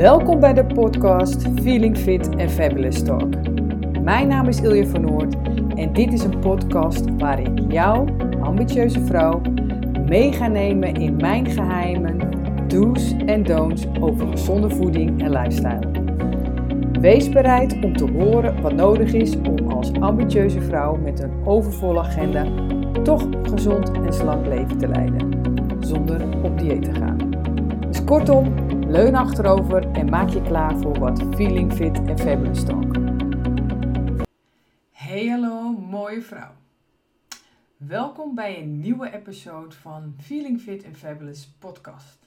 Welkom bij de podcast Feeling Fit and Fabulous Talk. Mijn naam is Ilja van Noord en dit is een podcast waar ik jou, ambitieuze vrouw, mee ga nemen in mijn geheimen, do's en don'ts over gezonde voeding en lifestyle. Wees bereid om te horen wat nodig is om als ambitieuze vrouw met een overvolle agenda toch gezond en slank leven te leiden, zonder op dieet te gaan. Dus kortom, leun achterover en maak je klaar voor wat Feeling Fit en Fabulous Talk. Hey hallo mooie vrouw. Welkom bij een nieuwe episode van Feeling Fit and Fabulous podcast.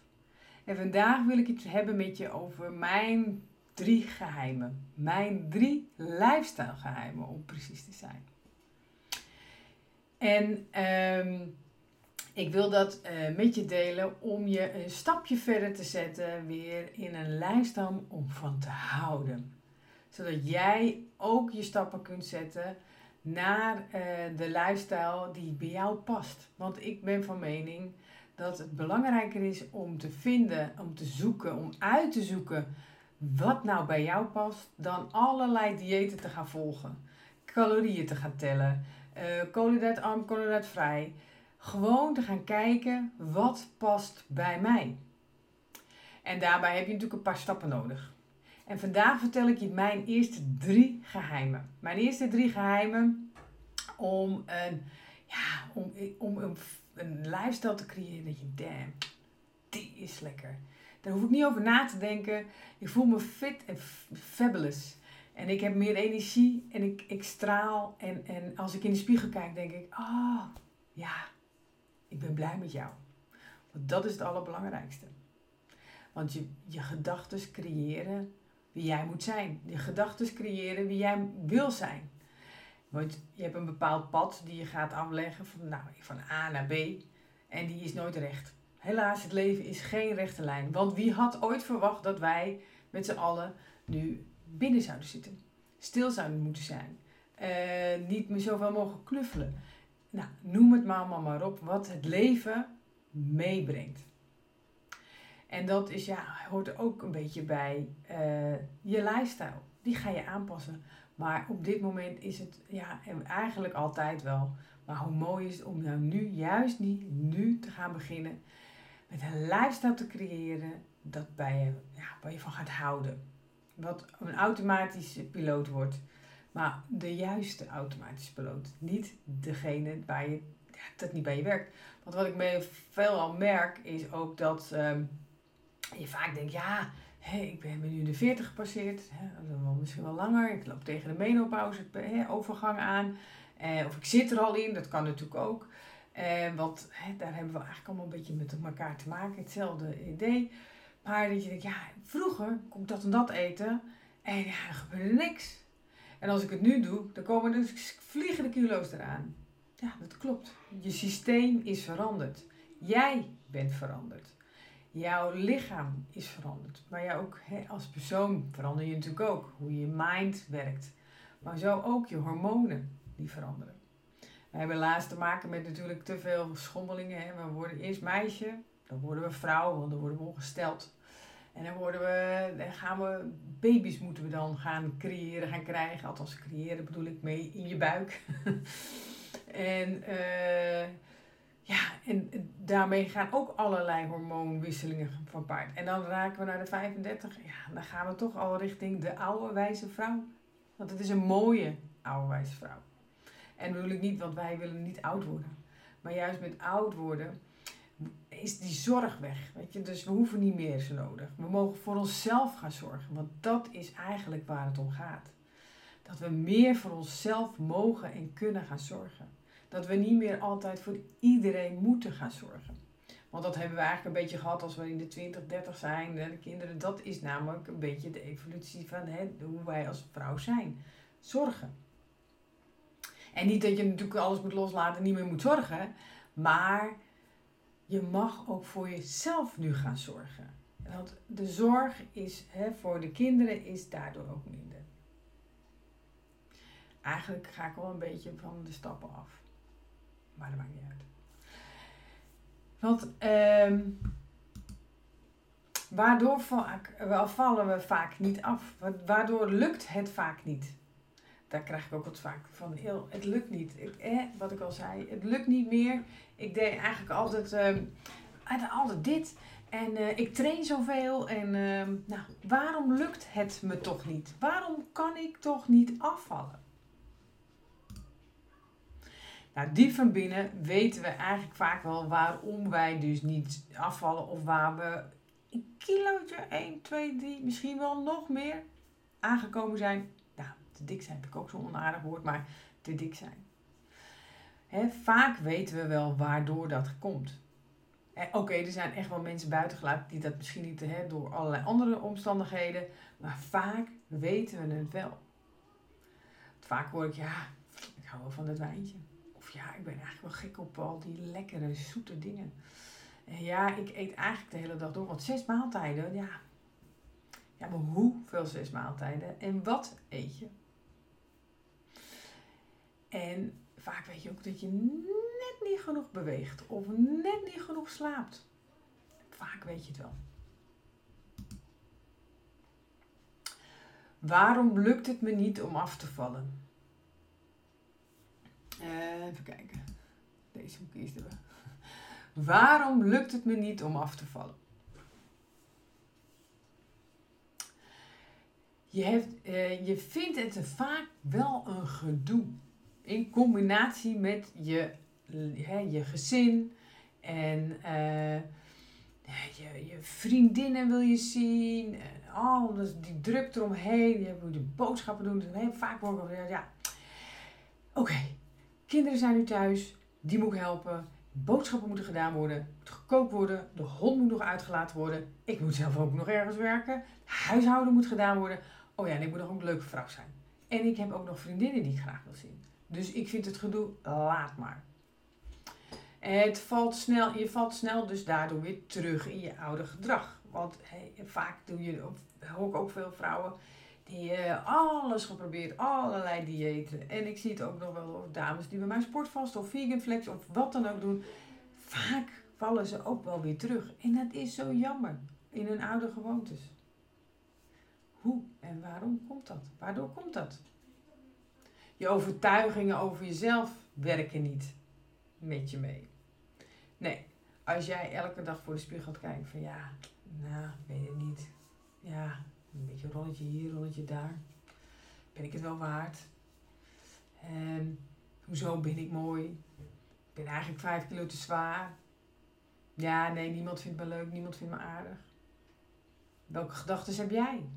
En vandaag wil ik het hebben met je over mijn drie geheimen. Mijn drie lifestyle geheimen om precies te zijn. En um, ik wil dat uh, met je delen om je een stapje verder te zetten weer in een lifestyle om van te houden. Zodat jij ook je stappen kunt zetten naar uh, de lifestyle die bij jou past. Want ik ben van mening dat het belangrijker is om te vinden, om te zoeken, om uit te zoeken wat nou bij jou past, dan allerlei diëten te gaan volgen. Calorieën te gaan tellen, uh, koolhydraatarm, koolhydraatvrij. Gewoon te gaan kijken wat past bij mij. En daarbij heb je natuurlijk een paar stappen nodig. En vandaag vertel ik je mijn eerste drie geheimen. Mijn eerste drie geheimen om een, ja, om, om een, een lifestyle te creëren dat je, damn, die is lekker. Daar hoef ik niet over na te denken. Ik voel me fit en fabulous. En ik heb meer energie en ik, ik straal. En, en als ik in de spiegel kijk, denk ik, ah, oh, ja, ik ben blij met jou. Want dat is het allerbelangrijkste. Want je, je gedachten creëren wie jij moet zijn. Je gedachten creëren wie jij wil zijn. Want je hebt een bepaald pad die je gaat afleggen van, nou, van A naar B. En die is nooit recht. Helaas, het leven is geen rechte lijn. Want wie had ooit verwacht dat wij met z'n allen nu binnen zouden zitten? Stil zouden moeten zijn. Uh, niet meer zoveel mogen knuffelen. Nou, noem het maar, maar, maar op wat het leven meebrengt. En dat is, ja, hoort ook een beetje bij uh, je lifestyle. Die ga je aanpassen. Maar op dit moment is het, ja, eigenlijk altijd wel. Maar hoe mooi is het om nou nu, juist niet nu te gaan beginnen met een lifestyle te creëren dat bij je, ja, waar je van gaat houden. Wat een automatische piloot wordt. Maar de juiste automatische piloot. Niet degene waar je, dat niet bij je werkt. Want wat ik me veel al merk is ook dat um, je vaak denkt, ja, hey, ik ben nu de 40 gepasseerd. Hè, misschien wel langer. Ik loop tegen de menopauze hè, overgang aan. Eh, of ik zit er al in, dat kan natuurlijk ook. Eh, want hè, daar hebben we eigenlijk allemaal een beetje met elkaar te maken. Hetzelfde idee. Maar dat je denkt, ja, vroeger kon ik dat en dat eten. En ja, er gebeurde niks. En als ik het nu doe, dan komen dus vliegende kilo's eraan. Ja, dat klopt. Je systeem is veranderd. Jij bent veranderd. Jouw lichaam is veranderd. Maar jij ook hè, als persoon verander je natuurlijk ook. Hoe je mind werkt. Maar zo ook je hormonen die veranderen. We hebben laatst te maken met natuurlijk te veel schommelingen. Hè. We worden eerst meisje, dan worden we vrouw, want dan worden we ongesteld. En dan, worden we, dan gaan we, baby's moeten we dan gaan creëren, gaan krijgen. Althans, creëren bedoel ik mee in je buik. en uh, ja, en daarmee gaan ook allerlei hormoonwisselingen van paard. En dan raken we naar de 35. Ja, dan gaan we toch al richting de oude wijze vrouw. Want het is een mooie oude wijze vrouw. En bedoel ik niet, want wij willen niet oud worden. Maar juist met oud worden is die zorg weg. Weet je? Dus we hoeven niet meer zo nodig. We mogen voor onszelf gaan zorgen. Want dat is eigenlijk waar het om gaat. Dat we meer voor onszelf mogen en kunnen gaan zorgen. Dat we niet meer altijd voor iedereen moeten gaan zorgen. Want dat hebben we eigenlijk een beetje gehad als we in de 20, 30 zijn. De kinderen, dat is namelijk een beetje de evolutie van hè, hoe wij als vrouw zijn. Zorgen. En niet dat je natuurlijk alles moet loslaten en niet meer moet zorgen. Maar je mag ook voor jezelf nu gaan zorgen. Want de zorg is, hè, voor de kinderen is daardoor ook minder. Eigenlijk ga ik wel een beetje van de stappen af. Maar dat maakt niet uit. Want um, Waardoor vallen we vaak niet af. Waardoor lukt het vaak niet. Daar krijg ik ook wat vaak van. Heel, het lukt niet. Ik, eh, wat ik al zei, het lukt niet meer. Ik deed eigenlijk altijd, uh, altijd dit. En uh, ik train zoveel. En uh, nou, waarom lukt het me toch niet? Waarom kan ik toch niet afvallen? Nou, diep van binnen weten we eigenlijk vaak wel waarom wij dus niet afvallen. Of waar we een kilootje, 1, 2, 3, misschien wel nog meer aangekomen zijn. Dik zijn heb ik ook zo'n onaardig woord, maar te dik zijn. He, vaak weten we wel waardoor dat komt. Oké, er zijn echt wel mensen buitengelaten die dat misschien niet he, door allerlei andere omstandigheden, maar vaak weten we het wel. Vaak hoor ik, ja, ik hou wel van dat wijntje. Of ja, ik ben eigenlijk wel gek op al die lekkere, zoete dingen. En ja, ik eet eigenlijk de hele dag door, want zes maaltijden, ja. Ja, maar hoeveel zes maaltijden? En wat eet je? En vaak weet je ook dat je net niet genoeg beweegt of net niet genoeg slaapt. Vaak weet je het wel. Waarom lukt het me niet om af te vallen? Uh, even kijken. Deze kiezen we. Waarom lukt het me niet om af te vallen? Je, hebt, uh, je vindt het vaak wel een gedoe in combinatie met je, hè, je gezin en uh, je, je vriendinnen wil je zien. En alles, die druk eromheen. Je moet de boodschappen doen. Dus heel vaak hoor ik ja, oké, kinderen zijn nu thuis. Die moet ik helpen. Boodschappen moeten gedaan worden. Moet gekookt worden. De hond moet nog uitgelaten worden. Ik moet zelf ook nog ergens werken. Huishouden moet gedaan worden. Oh ja, en ik moet nog een leuke vrouw zijn. En ik heb ook nog vriendinnen die ik graag wil zien. Dus ik vind het gedoe, laat maar. Het valt snel, je valt snel dus daardoor weer terug in je oude gedrag. Want vaak doe je, hoor ook veel vrouwen die uh, alles geprobeerd, allerlei diëten. En ik zie het ook nog wel dames die bij mij sportvast of vegan flex of wat dan ook doen. Vaak vallen ze ook wel weer terug. En dat is zo jammer in hun oude gewoontes. Hoe en waarom komt dat? Waardoor komt dat? Je overtuigingen over jezelf werken niet met je mee. Nee, als jij elke dag voor de spiegel kijken van ja, nou, weet het niet. Ja, een beetje rolletje hier, rolletje daar. Ben ik het wel waard? En hoezo ben ik mooi? Ik ben eigenlijk vijf kilo te zwaar. Ja, nee, niemand vindt me leuk, niemand vindt me aardig. Welke gedachten heb jij?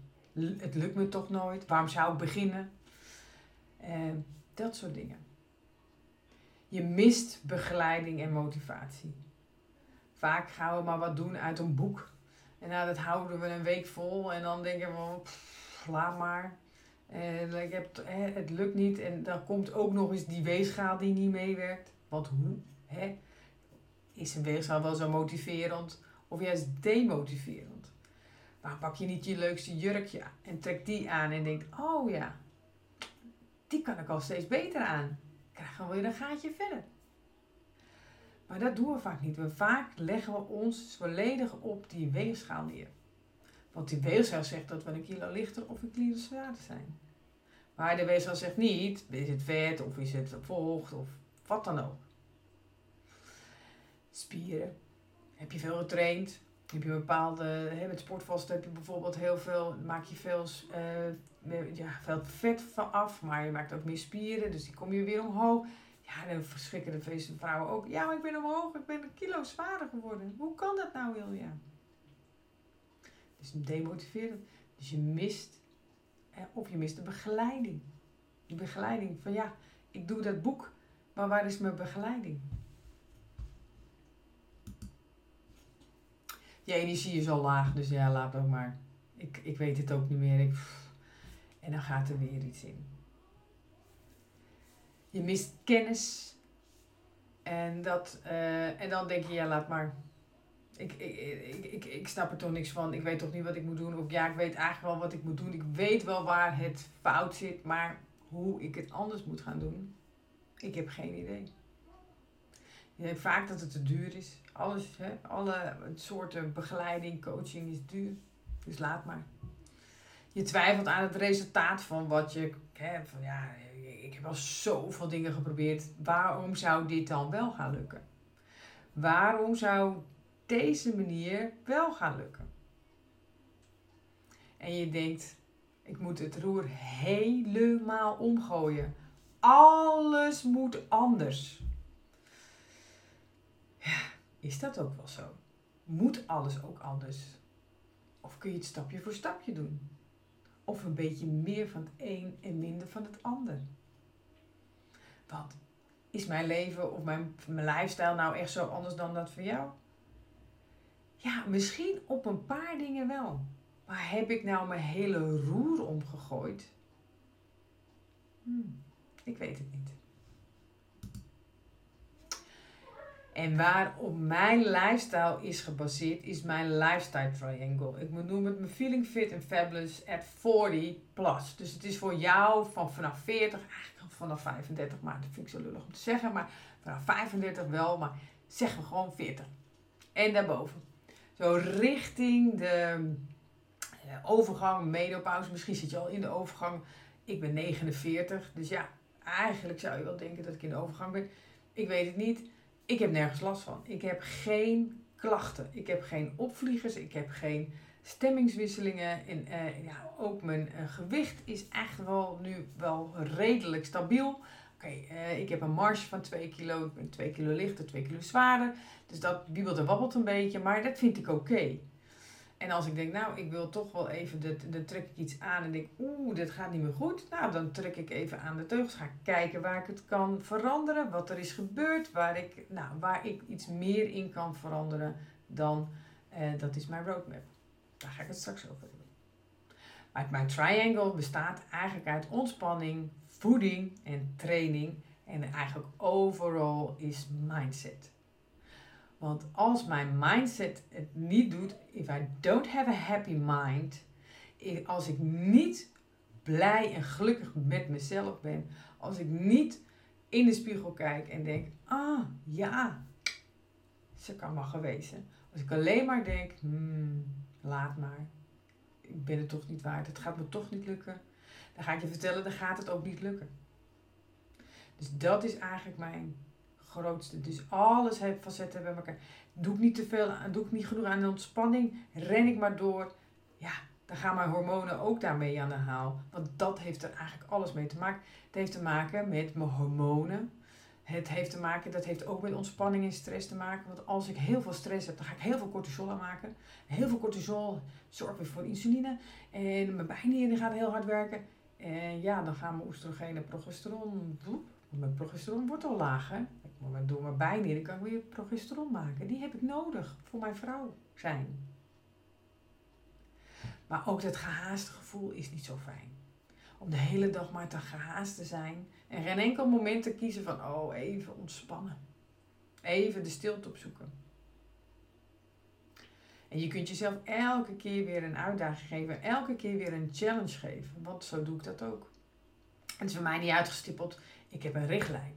Het lukt me toch nooit. Waarom zou ik beginnen? Uh, dat soort dingen. Je mist begeleiding en motivatie. Vaak gaan we maar wat doen uit een boek. En nou, dat houden we een week vol. En dan denken we, pff, laat maar. En ik heb, het lukt niet. En dan komt ook nog eens die weegschaal die niet meewerkt. Want hoe? Hè? Is een weegschaal wel zo motiverend? Of juist demotiverend? Maar pak je niet je leukste jurkje en trek die aan en denkt, oh ja, die kan ik al steeds beter aan. Krijg gewoon weer een gaatje verder. Maar dat doen we vaak niet. We vaak leggen we ons volledig op die weegschaal neer. Want die weegschaal zegt dat we een kilo lichter of een kilo zwaarder zijn. Maar de weegschaal zegt niet, is het vet of is het vocht of wat dan ook. Spieren. Heb je veel getraind? Heb je bepaalde, met sportvast heb je bijvoorbeeld heel veel, maak je veel, uh, ja, veel vet van af, maar je maakt ook meer spieren, dus die kom je weer omhoog. Ja, dan verschrikken de vrouwen ook. Ja, maar ik ben omhoog, ik ben een kilo zwaarder geworden. Hoe kan dat nou, Ilja? Dus demotiverend. Dus je mist, of je mist de begeleiding. Die begeleiding van ja, ik doe dat boek, maar waar is mijn begeleiding? je energie is al laag, dus ja, laat ook maar. Ik, ik weet het ook niet meer. Ik, en dan gaat er weer iets in. Je mist kennis. En, dat, uh, en dan denk je, ja, laat maar. Ik, ik, ik, ik, ik snap er toch niks van. Ik weet toch niet wat ik moet doen. Of ja, ik weet eigenlijk wel wat ik moet doen. Ik weet wel waar het fout zit. Maar hoe ik het anders moet gaan doen, ik heb geen idee. Je denkt vaak dat het te duur is. Alles, hè, alle soorten begeleiding, coaching is duur. Dus laat maar. Je twijfelt aan het resultaat van wat je. Van, ja, ik heb al zoveel dingen geprobeerd. Waarom zou dit dan wel gaan lukken? Waarom zou deze manier wel gaan lukken? En je denkt, ik moet het roer helemaal omgooien. Alles moet anders. Ja, is dat ook wel zo? Moet alles ook anders? Of kun je het stapje voor stapje doen? Of een beetje meer van het een en minder van het ander? Want is mijn leven of mijn, mijn lifestyle nou echt zo anders dan dat van jou? Ja, misschien op een paar dingen wel. Maar heb ik nou mijn hele roer omgegooid? Hmm, ik weet het niet. En waarop mijn lifestyle is gebaseerd, is mijn lifestyle triangle. Ik noem het mijn feeling fit and fabulous at 40 plus. Dus het is voor jou van vanaf 40, eigenlijk vanaf 35, maar dat vind ik zo lullig om te zeggen. Maar vanaf 35 wel, maar zeggen we gewoon 40. En daarboven. Zo richting de overgang, menopauze. Misschien zit je al in de overgang. Ik ben 49, dus ja, eigenlijk zou je wel denken dat ik in de overgang ben. Ik weet het niet. Ik heb nergens last van. Ik heb geen klachten. Ik heb geen opvliegers. Ik heb geen stemmingswisselingen. En uh, ja, ook mijn uh, gewicht is echt wel nu wel redelijk stabiel. Oké, eh, ik heb een marge van 2 kilo. Ik ben 2 kilo lichter, 2 kilo zwaarder. Dus dat wiebelt en wabbelt een beetje. Maar dat vind ik oké. En als ik denk, nou, ik wil toch wel even, dan trek ik iets aan en denk, oeh, dit gaat niet meer goed. Nou, dan trek ik even aan de teugels, ga kijken waar ik het kan veranderen, wat er is gebeurd, waar ik, nou, waar ik iets meer in kan veranderen dan, eh, dat is mijn roadmap. Daar ga ik het straks over doen. Maar mijn triangle bestaat eigenlijk uit ontspanning, voeding en training. En eigenlijk overal is mindset. Want als mijn mindset het niet doet, if I don't have a happy mind, als ik niet blij en gelukkig met mezelf ben, als ik niet in de spiegel kijk en denk, ah ja, ze kan maar gewezen. Als ik alleen maar denk, hmm, laat maar, ik ben het toch niet waard, het gaat me toch niet lukken, dan ga ik je vertellen, dan gaat het ook niet lukken. Dus dat is eigenlijk mijn grootste. Dus alles heeft facetten bij elkaar. Doe ik niet te veel, doe ik niet genoeg aan de ontspanning, ren ik maar door. Ja, dan gaan mijn hormonen ook daarmee aan de haal. Want dat heeft er eigenlijk alles mee te maken. Het heeft te maken met mijn hormonen. Het heeft te maken, dat heeft ook met ontspanning en stress te maken. Want als ik heel veel stress heb, dan ga ik heel veel cortisol aanmaken. Heel veel cortisol zorgt weer voor insuline. En mijn bijnieren gaan heel hard werken. En ja, dan gaan mijn oestrogeen en progesteron. Mijn progesteron wordt al laag. Hè? Maar door mijn bijnieren kan ik weer progesteron maken. Die heb ik nodig voor mijn vrouw zijn. Maar ook dat gehaaste gevoel is niet zo fijn. Om de hele dag maar te gehaast te zijn. En geen enkel moment te kiezen van, oh, even ontspannen. Even de stilte opzoeken. En je kunt jezelf elke keer weer een uitdaging geven. Elke keer weer een challenge geven. Want zo doe ik dat ook. Het is voor mij niet uitgestippeld. Ik heb een richtlijn.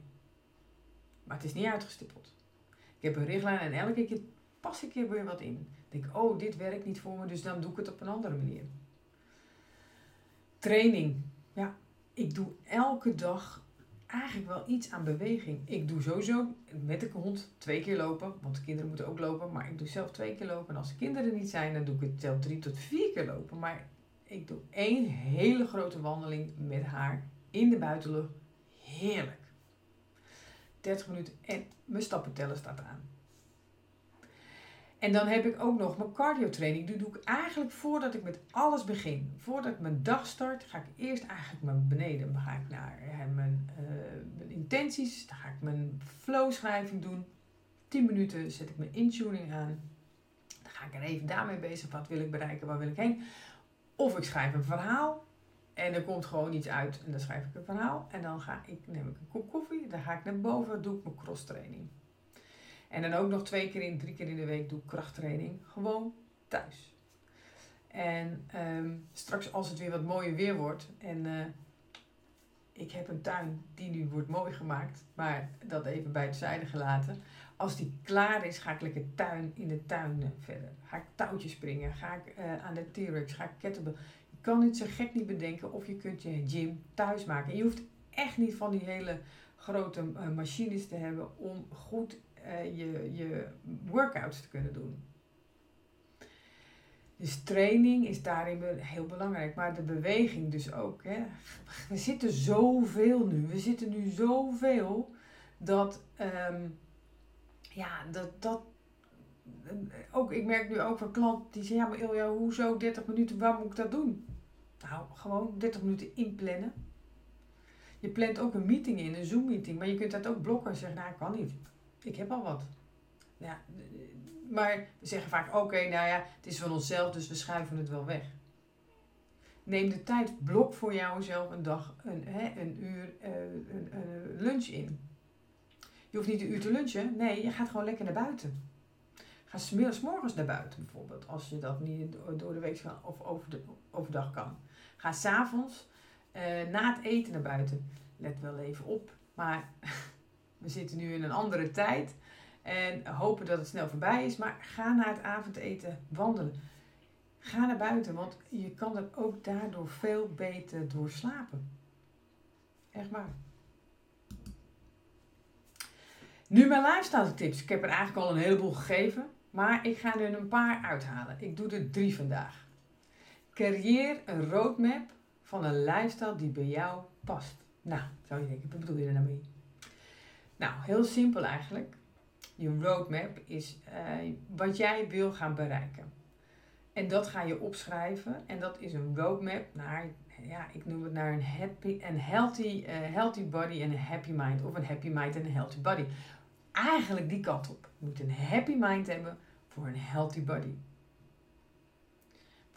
Maar het is niet uitgestippeld. Ik heb een richtlijn en elke keer pas ik er weer wat in. Ik denk, oh, dit werkt niet voor me, dus dan doe ik het op een andere manier. Training. Ja, ik doe elke dag eigenlijk wel iets aan beweging. Ik doe sowieso met de hond twee keer lopen, want de kinderen moeten ook lopen, maar ik doe zelf twee keer lopen. En als de kinderen niet zijn, dan doe ik het zelf drie tot vier keer lopen. Maar ik doe één hele grote wandeling met haar in de buitenlucht. Heerlijk. 30 minuten en mijn stappenteller staat aan. En dan heb ik ook nog mijn cardio training. Die doe ik eigenlijk voordat ik met alles begin. Voordat ik mijn dag start, ga ik eerst eigenlijk naar beneden. Dan ga ik naar mijn, uh, mijn intenties. Dan ga ik mijn flow schrijving doen. 10 minuten zet ik mijn intuning aan. Dan ga ik er even daarmee bezig. Wat wil ik bereiken? Waar wil ik heen? Of ik schrijf een verhaal. En er komt gewoon iets uit en dan schrijf ik een verhaal. En dan ga ik, neem ik een kop koffie, dan ga ik naar boven, doe ik mijn cross training. En dan ook nog twee keer in, drie keer in de week doe ik krachttraining. Gewoon thuis. En ehm, straks als het weer wat mooier weer wordt. En uh, ik heb een tuin die nu wordt mooi gemaakt. Maar dat even bij het zijde gelaten. Als die klaar is, ga ik lekker tuin, in de tuin eh, verder. Ga ik touwtjes springen, ga ik uh, aan de T-Rex, ga ik kettlebell. Kan het zo gek niet bedenken of je kunt je gym thuis maken. En je hoeft echt niet van die hele grote uh, machines te hebben om goed je, je workouts te kunnen doen. Dus training is daarin heel belangrijk, maar de beweging dus ook. Hè. We zitten zoveel nu, we zitten nu zoveel dat, um, ja, dat, dat, ook, ik merk nu ook van klanten die zeggen, ja maar Ilja, hoezo 30 minuten, waar moet ik dat doen? Nou, gewoon 30 minuten inplannen. Je plant ook een meeting in, een Zoom meeting, maar je kunt dat ook blokken en zeggen, nou ik kan niet, ik heb al wat. Ja, maar we zeggen vaak, oké, nou ja, het is van onszelf, dus we schuiven het wel weg. Neem de tijd, blok voor jouzelf een dag, een, hè, een uur uh, een, lunch in. Je hoeft niet een uur te lunchen, nee, je gaat gewoon lekker naar buiten. Ga smiddags morgens naar buiten bijvoorbeeld, als je dat niet door de week of over de, overdag kan. Ga s'avonds uh, na het eten naar buiten. Let wel even op, maar we zitten nu in een andere tijd. En hopen dat het snel voorbij is. Maar ga na het avondeten wandelen. Ga naar buiten, want je kan er ook daardoor veel beter door slapen. Echt waar. Nu mijn lifestyle tips. Ik heb er eigenlijk al een heleboel gegeven. Maar ik ga er een paar uithalen. Ik doe er drie vandaag. Creëer een roadmap van een lifestyle die bij jou past. Nou, zou je denken, wat bedoel je er nou mee? Nou, heel simpel eigenlijk je roadmap is uh, wat jij wil gaan bereiken. En dat ga je opschrijven. En dat is een roadmap naar, ja, ik noem het naar een happy, een healthy, uh, healthy body en een happy mind. Of een happy mind en een healthy body. Eigenlijk die kant op. Je moet een happy mind hebben voor een healthy body.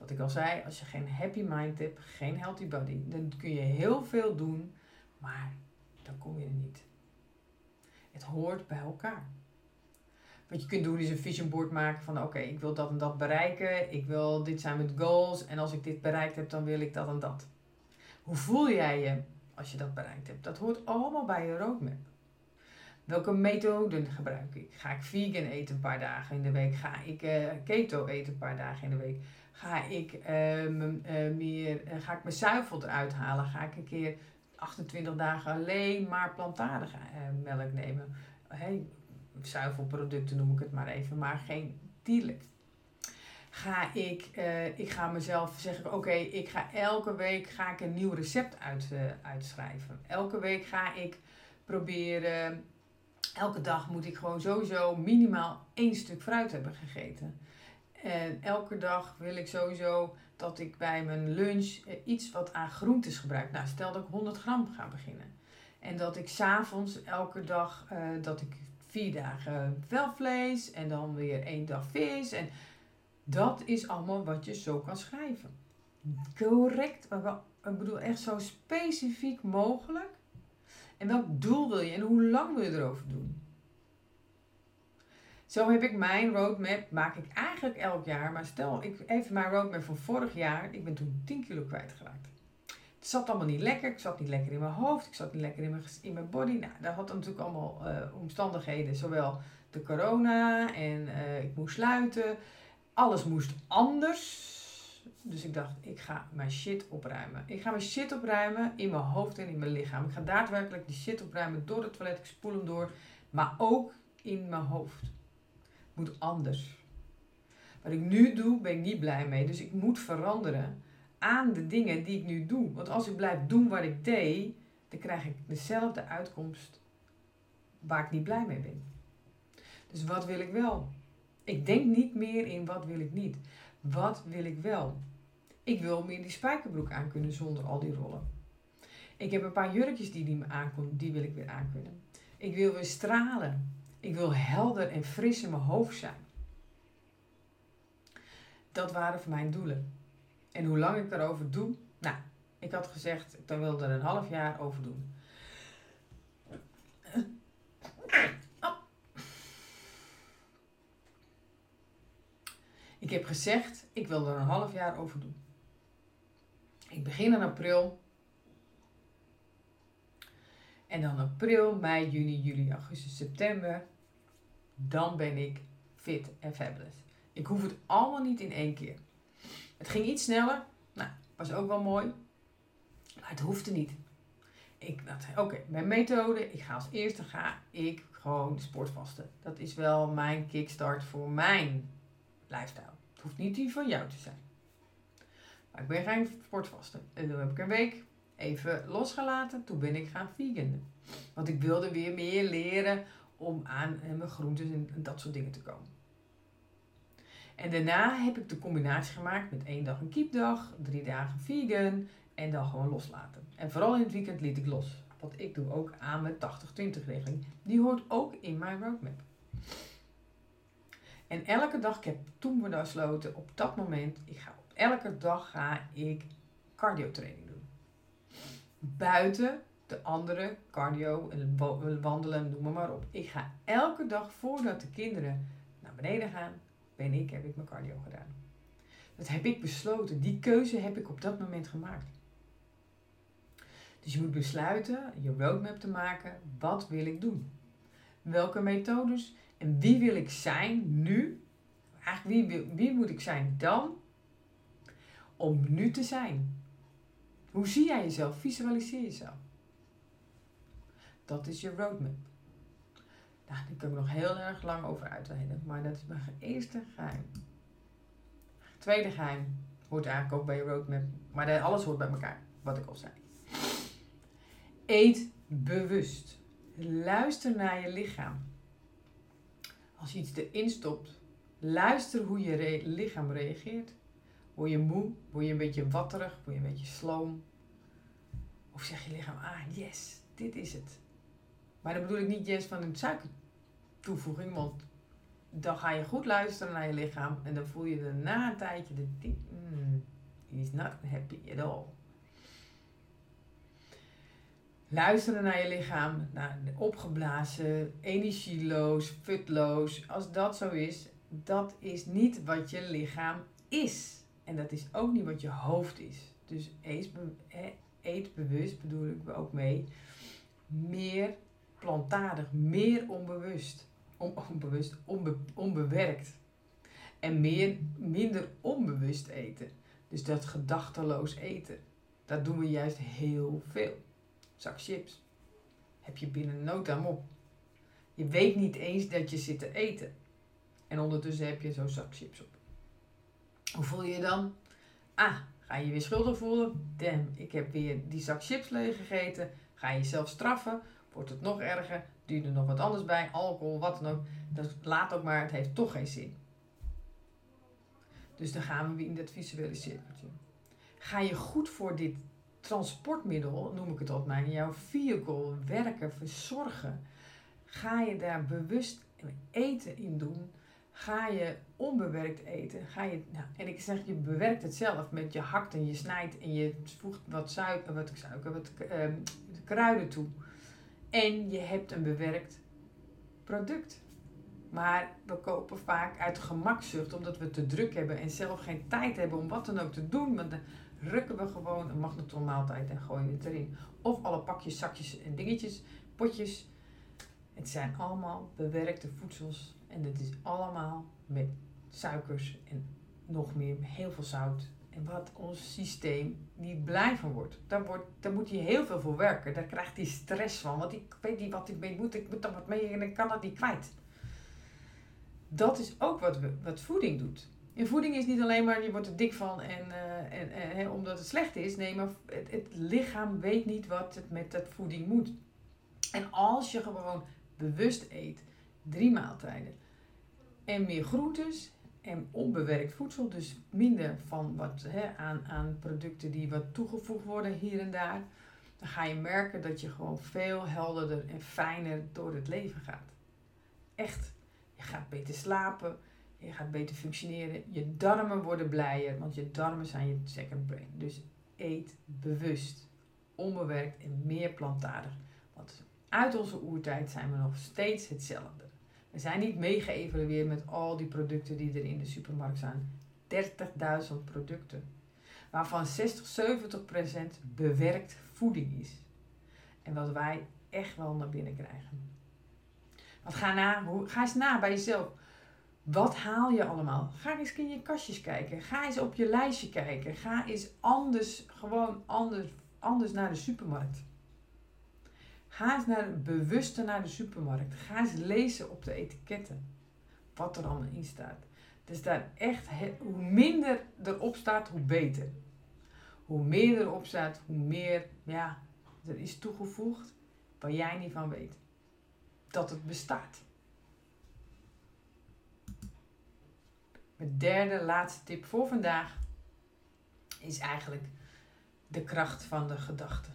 Wat ik al zei, als je geen happy mind hebt, geen healthy body, dan kun je heel veel doen, maar dan kom je er niet. Het hoort bij elkaar. Wat je kunt doen is een vision board maken van oké, ik wil dat en dat bereiken. Ik wil, dit zijn mijn goals. En als ik dit bereikt heb, dan wil ik dat en dat. Hoe voel jij je als je dat bereikt hebt? Dat hoort allemaal bij je roadmap. Welke methoden gebruik ik? Ga ik vegan eten een paar dagen in de week? Ga ik uh, keto eten een paar dagen in de week? Ga ik, uh, meer, ga ik mijn zuivel eruit halen? Ga ik een keer 28 dagen alleen maar plantaardige melk nemen? Hey, zuivelproducten noem ik het maar even, maar geen dierlijk. Ga ik, ik ga mezelf zeggen, oké, ik ga elke week ga ik een nieuw recept uit, uitschrijven. Elke week ga ik proberen, elke dag moet ik gewoon sowieso minimaal één stuk fruit hebben gegeten. En elke dag wil ik sowieso dat ik bij mijn lunch uh, iets wat aan groentes gebruik. Nou, stel dat ik 100 gram ga beginnen. En dat ik s'avonds elke dag, dat ik vier dagen wel vlees en dan weer één dag vis. En dat is allemaal wat je zo kan schrijven. Correct, maar wel, ik bedoel echt zo specifiek mogelijk. En welk doel wil je en hoe lang wil je erover doen? Zo heb ik mijn roadmap, maak ik eigenlijk elk jaar. Maar stel, ik even mijn roadmap van vorig jaar. Ik ben toen 10 kilo kwijtgeraakt. Het zat allemaal niet lekker. Ik zat niet lekker in mijn hoofd. Ik zat niet lekker in mijn, in mijn body. Nou, dat had natuurlijk allemaal uh, omstandigheden. Zowel de corona en uh, ik moest sluiten. Alles moest anders. Dus ik dacht, ik ga mijn shit opruimen. Ik ga mijn shit opruimen in mijn hoofd en in mijn lichaam. Ik ga daadwerkelijk die shit opruimen door het toilet. Ik spoel hem door. Maar ook in mijn hoofd. Moet anders. Wat ik nu doe, ben ik niet blij mee. Dus ik moet veranderen aan de dingen die ik nu doe. Want als ik blijf doen wat ik deed, dan krijg ik dezelfde uitkomst waar ik niet blij mee ben. Dus wat wil ik wel? Ik denk niet meer in wat wil ik niet. Wat wil ik wel? Ik wil meer die spijkerbroek aankunnen zonder al die rollen. Ik heb een paar jurkjes die, die me aankomen, die wil ik weer aankunnen. Ik wil weer stralen. Ik wil helder en fris in mijn hoofd zijn. Dat waren mijn doelen. En hoe lang ik erover doe? Nou, ik had gezegd, dan wilde er een half jaar over doen. Ik heb gezegd, ik wil er een half jaar over doen. Ik begin in april. En dan april, mei, juni, juli, augustus, september. Dan ben ik fit en fabulous. Ik hoef het allemaal niet in één keer. Het ging iets sneller, nou, was ook wel mooi, maar het hoefde niet. Ik dacht, oké, mijn methode, ik ga als eerste ga ik gewoon sportvasten. Dat is wel mijn kickstart voor mijn lifestyle. Het hoeft niet die van jou te zijn. Maar ik ben gaan sportvasten. En toen heb ik een week even losgelaten. Toen ben ik gaan vegan. Want ik wilde weer meer leren om aan mijn groentes en dat soort dingen te komen. En daarna heb ik de combinatie gemaakt met één dag een keepdag, drie dagen vegan en dan gewoon loslaten. En vooral in het weekend liet ik los. Wat ik doe ook aan mijn 80-20 regeling. Die hoort ook in mijn roadmap. En elke dag, ik heb toen besloten, op dat moment, ik ga op elke dag ga ik cardio training doen. Buiten de andere cardio, wandelen, noem maar, op. Ik ga elke dag voordat de kinderen naar beneden gaan, ben ik, heb ik mijn cardio gedaan. Dat heb ik besloten. Die keuze heb ik op dat moment gemaakt. Dus je moet besluiten, je roadmap te maken. Wat wil ik doen? Welke methodes? En wie wil ik zijn nu? Eigenlijk wie, wie moet ik zijn dan? Om nu te zijn. Hoe zie jij jezelf? Visualiseer jezelf. Dat is je roadmap. Nou, daar kan ik nog heel erg lang over uitweiden. Maar dat is mijn eerste geheim. Tweede geheim hoort eigenlijk ook bij je roadmap. Maar alles hoort bij elkaar. Wat ik al zei. Eet bewust. Luister naar je lichaam. Als je iets erin stopt, luister hoe je lichaam reageert. Word je moe? Word je een beetje watterig? Word je een beetje sloom? Of zeg je lichaam, ah yes, dit is het. Maar dan bedoel ik niet yes van een suikertoevoeging, want dan ga je goed luisteren naar je lichaam en dan voel je er na een tijdje ding, mm, he's not happy at all. Luisteren naar je lichaam, naar opgeblazen, energieloos, futloos. Als dat zo is, dat is niet wat je lichaam is. En dat is ook niet wat je hoofd is. Dus eet, eet bewust bedoel ik ook mee. Meer plantaardig, meer onbewust. onbewust, onbe, onbewerkt. En meer, minder onbewust eten. Dus dat gedachteloos eten. Dat doen we juist heel veel zak chips. Heb je binnen nood op. Je weet niet eens dat je zit te eten. En ondertussen heb je zo'n zak chips op. Hoe voel je je dan? Ah, ga je weer schuldig voelen? Damn, ik heb weer die zak chips leeg gegeten. Ga je jezelf straffen? Wordt het nog erger? Doe er nog wat anders bij? Alcohol, wat dan ook. Dat laat ook maar, het heeft toch geen zin. Dus dan gaan we weer in dat visuele cirkeltje. Ga je goed voor dit transportmiddel, noem ik het op mijn jouw vehicle, werken, verzorgen, ga je daar bewust eten in doen, ga je onbewerkt eten, ga je, nou, en ik zeg, je bewerkt het zelf met je hakt en je snijdt en je voegt wat suiker, wat, uh, kruiden toe. En je hebt een bewerkt product. Maar we kopen vaak uit gemakzucht, omdat we te druk hebben en zelf geen tijd hebben om wat dan ook te doen. Want rukken we gewoon een magnetronmaaltijd en gooien het erin. Of alle pakjes, zakjes en dingetjes, potjes. Het zijn allemaal bewerkte voedsels. En het is allemaal met suikers en nog meer, heel veel zout. En wat ons systeem niet blij van wordt. Daar, wordt. daar moet hij heel veel voor werken. Daar krijgt hij stress van. Want ik weet niet wat ik mee moet. Ik moet er wat mee en ik kan dat niet kwijt. Dat is ook wat, we, wat voeding doet. En voeding is niet alleen maar je wordt er dik van en, uh, en, en omdat het slecht is. Nee, maar het, het, lichaam weet niet wat het met dat voeding moet. En als je gewoon bewust eet, drie maaltijden en meer groentes en onbewerkt voedsel, dus minder van wat hè, aan, aan producten die wat toegevoegd worden hier en daar, dan ga je merken dat je gewoon veel helderder en fijner door het leven gaat. Echt, je gaat beter slapen je gaat beter functioneren. Je darmen worden blijer, want je darmen zijn je second brain. Dus eet bewust, onbewerkt en meer plantaardig. Want uit onze oertijd zijn we nog steeds hetzelfde. We zijn niet meegeëvalueerd met al die producten die er in de supermarkt zijn. 30.000 producten. Waarvan 60, 70 procent bewerkt voeding is. En wat wij echt wel naar binnen krijgen. Want ga, na, ga eens na bij jezelf. Wat haal je allemaal? Ga eens in je kastjes kijken. Ga eens op je lijstje kijken. Ga eens anders, gewoon anders, anders naar de supermarkt. Ga eens naar, bewuster naar de supermarkt. Ga eens lezen op de etiketten. Wat er allemaal in staat. Dus daar echt, hoe minder erop staat, hoe beter. Hoe meer erop staat, hoe meer ja, er is toegevoegd waar jij niet van weet. Dat het bestaat. Mijn derde, laatste tip voor vandaag is eigenlijk de kracht van de gedachte.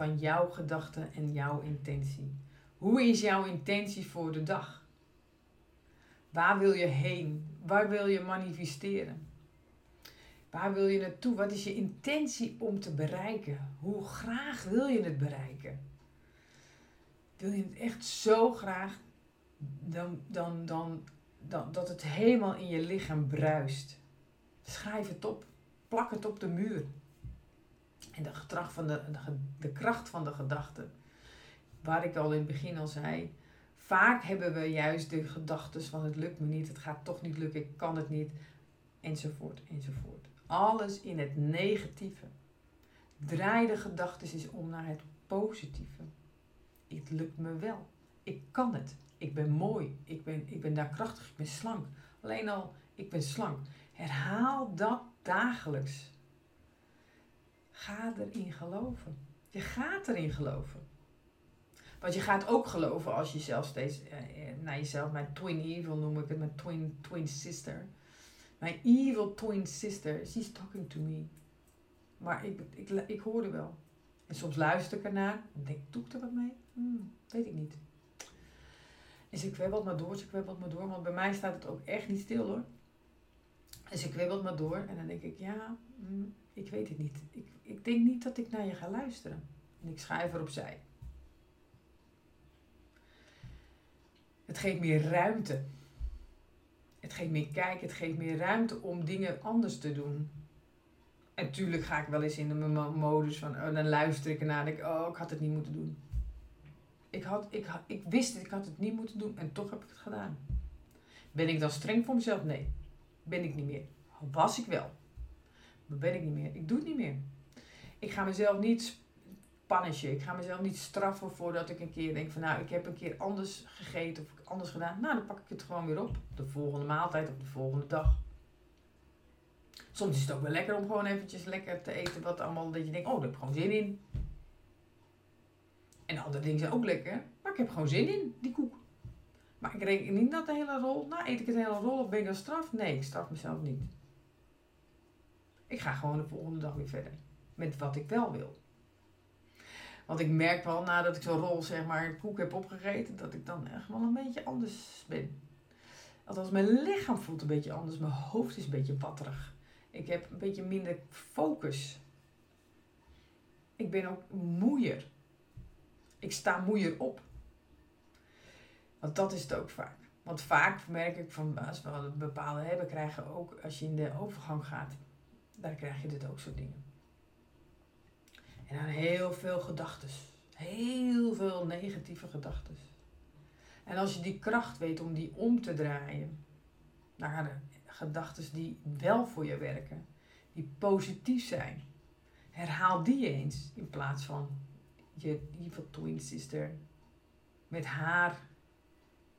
Van jouw gedachte en jouw intentie. Hoe is jouw intentie voor de dag? Waar wil je heen? Waar wil je manifesteren? Waar wil je naartoe? Wat is je intentie om te bereiken? Hoe graag wil je het bereiken? Wil je het echt zo graag dan, dan, dan, dan, dat het helemaal in je lichaam bruist? Schrijf het op. Plak het op de muur. En de, gedrag van de, de, kracht van de gedachte. Waar ik al in het begin al zei. Vaak hebben we juist de gedachten van het lukt me niet, het gaat toch niet lukken, ik kan het niet, enzovoort, enzovoort. Alles in het negatieve. Draai de gedachten eens om naar het positieve. Het lukt me wel. Ik kan het. Ik ben mooi. Ik ben, ik ben daar krachtig. Ik ben slank. Alleen al, ik ben slank. Herhaal dat dagelijks. Ga erin geloven. Je gaat erin geloven. Want je gaat ook geloven als je zelf steeds eh, eh, naar jezelf, mijn twin evil noem ik het, mijn twin, twin sister. Mijn evil twin sister, she's talking to me. Maar ik, ik, ik, hoorde wel. En soms luister ik ernaar en denk, doe ik er wat mee? Hmm, weet ik niet. En ze kwebbelt maar door, ze kwebbelt maar door. Want bij mij staat het ook echt niet stil hoor. En ze kwebbelt maar door. En dan denk ik, ja, hmm, ik weet het niet. Ik, ik denk niet dat ik naar je ga luisteren. En ik schrijf er opzij. Het geeft meer ruimte. Het geeft meer kijk, het geeft meer ruimte om dingen anders te doen. En natuurlijk ga ik wel eens in de modus van, oh, dan luister ik ernaar en denk oh, ik had het niet moeten doen. Ik, had, ik, ik wist dat ik had het niet moeten doen en toch heb ik het gedaan. Ben ik dan streng voor mezelf? Nee, ben ik niet meer. Was ik wel. Maar ben ik niet meer. Ik doe het niet meer. Ik ga mezelf niet punishen. Ik ga mezelf niet straffen voordat ik een keer denk van nou, ik heb een keer anders gegeten of anders gedaan. Nou, dan pak ik het gewoon weer op. De volgende maaltijd of de volgende dag. Soms is het ook wel lekker om gewoon eventjes lekker te eten wat allemaal, dat je denkt, oh, daar heb ik gewoon zin in. En andere dingen zijn ook lekker, maar ik heb gewoon zin in, die koek. Maar ik reken niet dat de hele rol, nou eet ik het hele rol of ben ik dan straf? Nee, ik straf mezelf niet. Ik ga gewoon de volgende dag weer verder. Met wat ik wel wil. Want ik merk wel nadat ik zo'n rol, zeg maar, koek heb opgegeten, dat ik dan echt wel een beetje anders ben. Althans, mijn lichaam voelt een beetje anders. Mijn hoofd is een beetje batterig. Ik heb een beetje minder focus. Ik ben ook moeier. Ik sta moeier op. Want dat is het ook vaak. Want vaak merk ik van als we een bepaalde hebben krijgen, ook als je in de overgang gaat, dan krijg je dit ook soort dingen. En dan heel veel gedachten. Heel veel negatieve gedachten. En als je die kracht weet om die om te draaien naar gedachten die wel voor je werken, die positief zijn, herhaal die eens in plaats van je evil twin sister met haar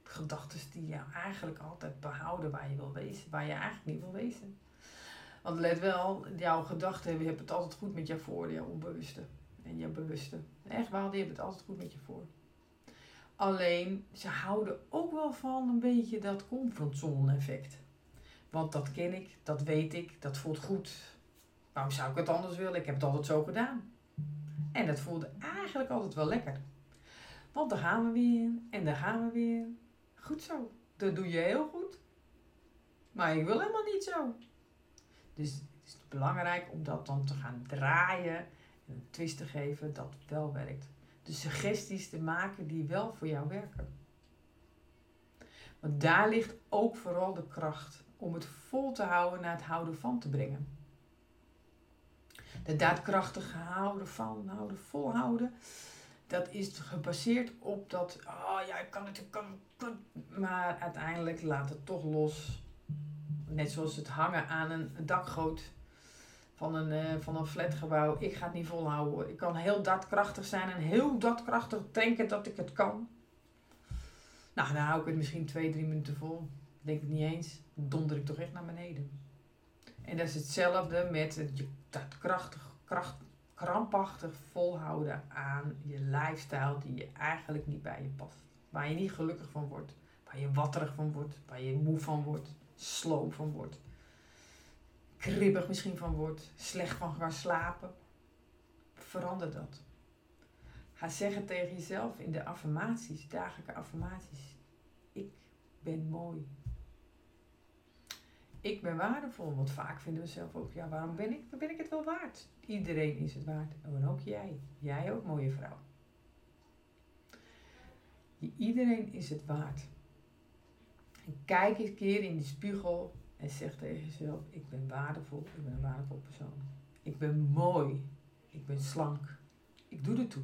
gedachten die je eigenlijk altijd behouden waar je wil wezen, waar je eigenlijk niet wil wezen. Want let wel, jouw gedachten hebben het altijd goed met jou voor, jouw onbewuste en jouw bewuste. Echt waar, die hebben het altijd goed met je voor. Alleen, ze houden ook wel van een beetje dat comfortzone effect. Want dat ken ik, dat weet ik, dat voelt goed. Waarom zou ik het anders willen? Ik heb het altijd zo gedaan. En dat voelde eigenlijk altijd wel lekker. Want daar gaan we weer en daar gaan we weer. Goed zo, dat doe je heel goed. Maar ik wil helemaal niet zo. Dus het is belangrijk om dat dan te gaan draaien en een twist te geven dat het wel werkt. De suggesties te maken die wel voor jou werken. Want daar ligt ook vooral de kracht om het vol te houden naar het houden van te brengen. De daadkrachtige houden van, houden, volhouden. dat is gebaseerd op dat, oh ja, ik kan het, ik kan, kan. Maar uiteindelijk laat het toch los. Net zoals het hangen aan een dakgoot van een, uh, van een flatgebouw. Ik ga het niet volhouden. Ik kan heel daadkrachtig zijn en heel daadkrachtig denken dat ik het kan. Nou, dan hou ik het misschien twee, drie minuten vol. Denk het niet eens. Donder ik toch echt naar beneden. En dat is hetzelfde met het daadkrachtig, kracht, krampachtig volhouden aan je lifestyle die je eigenlijk niet bij je past. Waar je niet gelukkig van wordt. Waar je watterig van wordt. Waar je moe van wordt. Sloom van wordt. Kribbig misschien van wordt. Slecht van gaan slapen. Verander dat. Ga zeggen tegen jezelf in de affirmaties, dagelijke affirmaties. Ik ben mooi. Ik ben waardevol. Want vaak vinden we zelf ook, ja, waarom ben ik? Ben ik het wel waard? Iedereen is het waard. En ook jij. Jij ook, mooie vrouw. Iedereen is het waard. Kijk eens een keer in die spiegel en zeg tegen jezelf: Ik ben waardevol. Ik ben een waardevol persoon. Ik ben mooi. Ik ben slank. Ik doe er toe.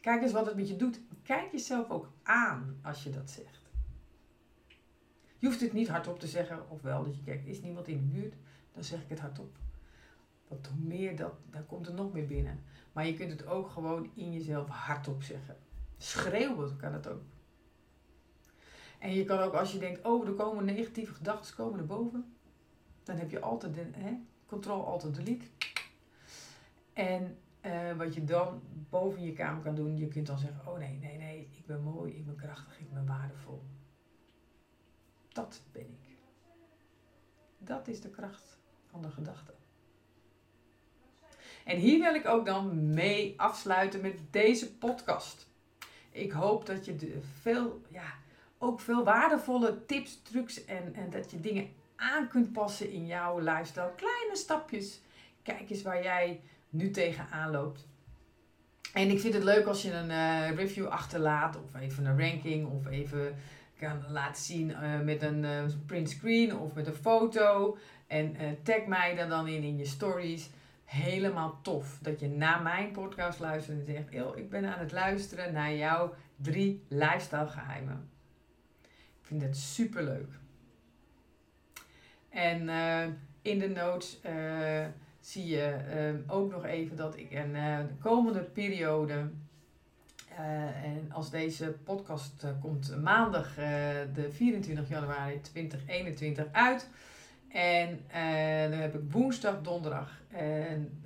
Kijk eens wat het met je doet. Kijk jezelf ook aan als je dat zegt. Je hoeft het niet hardop te zeggen, of wel dat je kijkt, is niemand in de buurt, dan zeg ik het hardop. Want hoe meer dat, dan komt er nog meer binnen. Maar je kunt het ook gewoon in jezelf hardop zeggen. Schreeuwen kan het ook. En je kan ook als je denkt, oh, er komen negatieve gedachten komen boven. Dan heb je altijd de, hè, control, altijd delete. En uh, wat je dan boven je kamer kan doen, je kunt dan zeggen, oh nee, nee, nee, ik ben mooi, ik ben krachtig, ik ben waardevol. Dat ben ik. Dat is de kracht van de gedachte. En hier wil ik ook dan mee afsluiten met deze podcast. Ik hoop dat je veel, ja, ook veel waardevolle tips, trucs en, en dat je dingen aan kunt passen in jouw lifestyle. Kleine stapjes. Kijk eens waar jij nu tegenaan loopt. En ik vind het leuk als je een uh, review achterlaat, of even een ranking, of even kan laten zien uh, met een uh, print screen of met een foto. En tag mij er dan in in je stories. Helemaal tof dat je naar mijn podcast luistert en zegt: ik ben aan het luisteren naar jouw drie lifestyle geheimen. Ik vind het super leuk. En in de notes zie je ehm, ook nog even dat ik een de komende periode, en als deze podcast komt maandag de 24 januari 2021 uit. En dan heb ik woensdag, donderdag en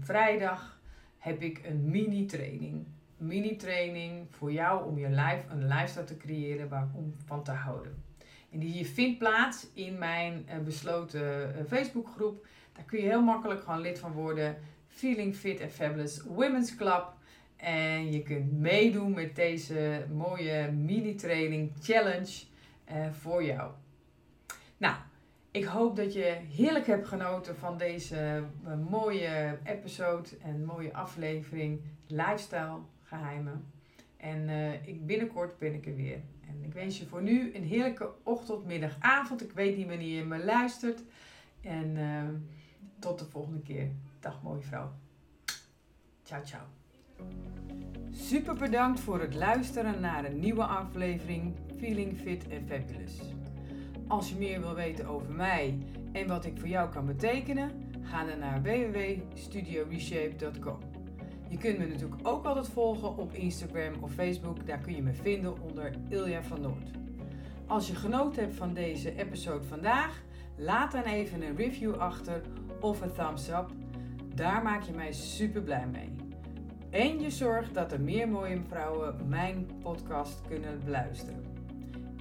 vrijdag heb ik een mini training. Mini training voor jou om je life, een lifestyle te creëren waar om van te houden. En die vindt plaats in mijn besloten Facebookgroep. Daar kun je heel makkelijk gewoon lid van worden. Feeling Fit and Fabulous Women's Club. En je kunt meedoen met deze mooie mini-training challenge uh, voor jou. Nou, ik hoop dat je heerlijk hebt genoten van deze mooie episode en mooie aflevering Lifestyle Geheimen. En uh, ik, binnenkort ben ik er weer. En ik wens je voor nu een heerlijke ochtend, middag, avond. Ik weet niet wanneer je me luistert. En tot de volgende keer. Dag mooie vrouw. Ciao, ciao. Super bedankt voor het luisteren naar een nieuwe aflevering Feeling Fit and Fabulous. Als je meer wil weten over mij en wat ik voor jou kan betekenen, ga dan naar www.studioreshape.com. Je kunt me natuurlijk ook altijd volgen op Instagram of Facebook, daar kun je me vinden onder Ilja van Noord. Als je genoten hebt van deze episode vandaag, laat dan even een review achter of een thumbs up. Daar maak je mij super blij mee. En je zorgt dat er meer mooie vrouwen mijn podcast kunnen beluisteren.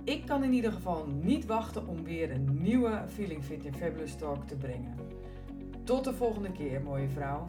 Ik kan in ieder geval niet wachten om weer een nieuwe Feeling Fit and Fabulous Talk te brengen. Tot de volgende keer, mooie vrouw.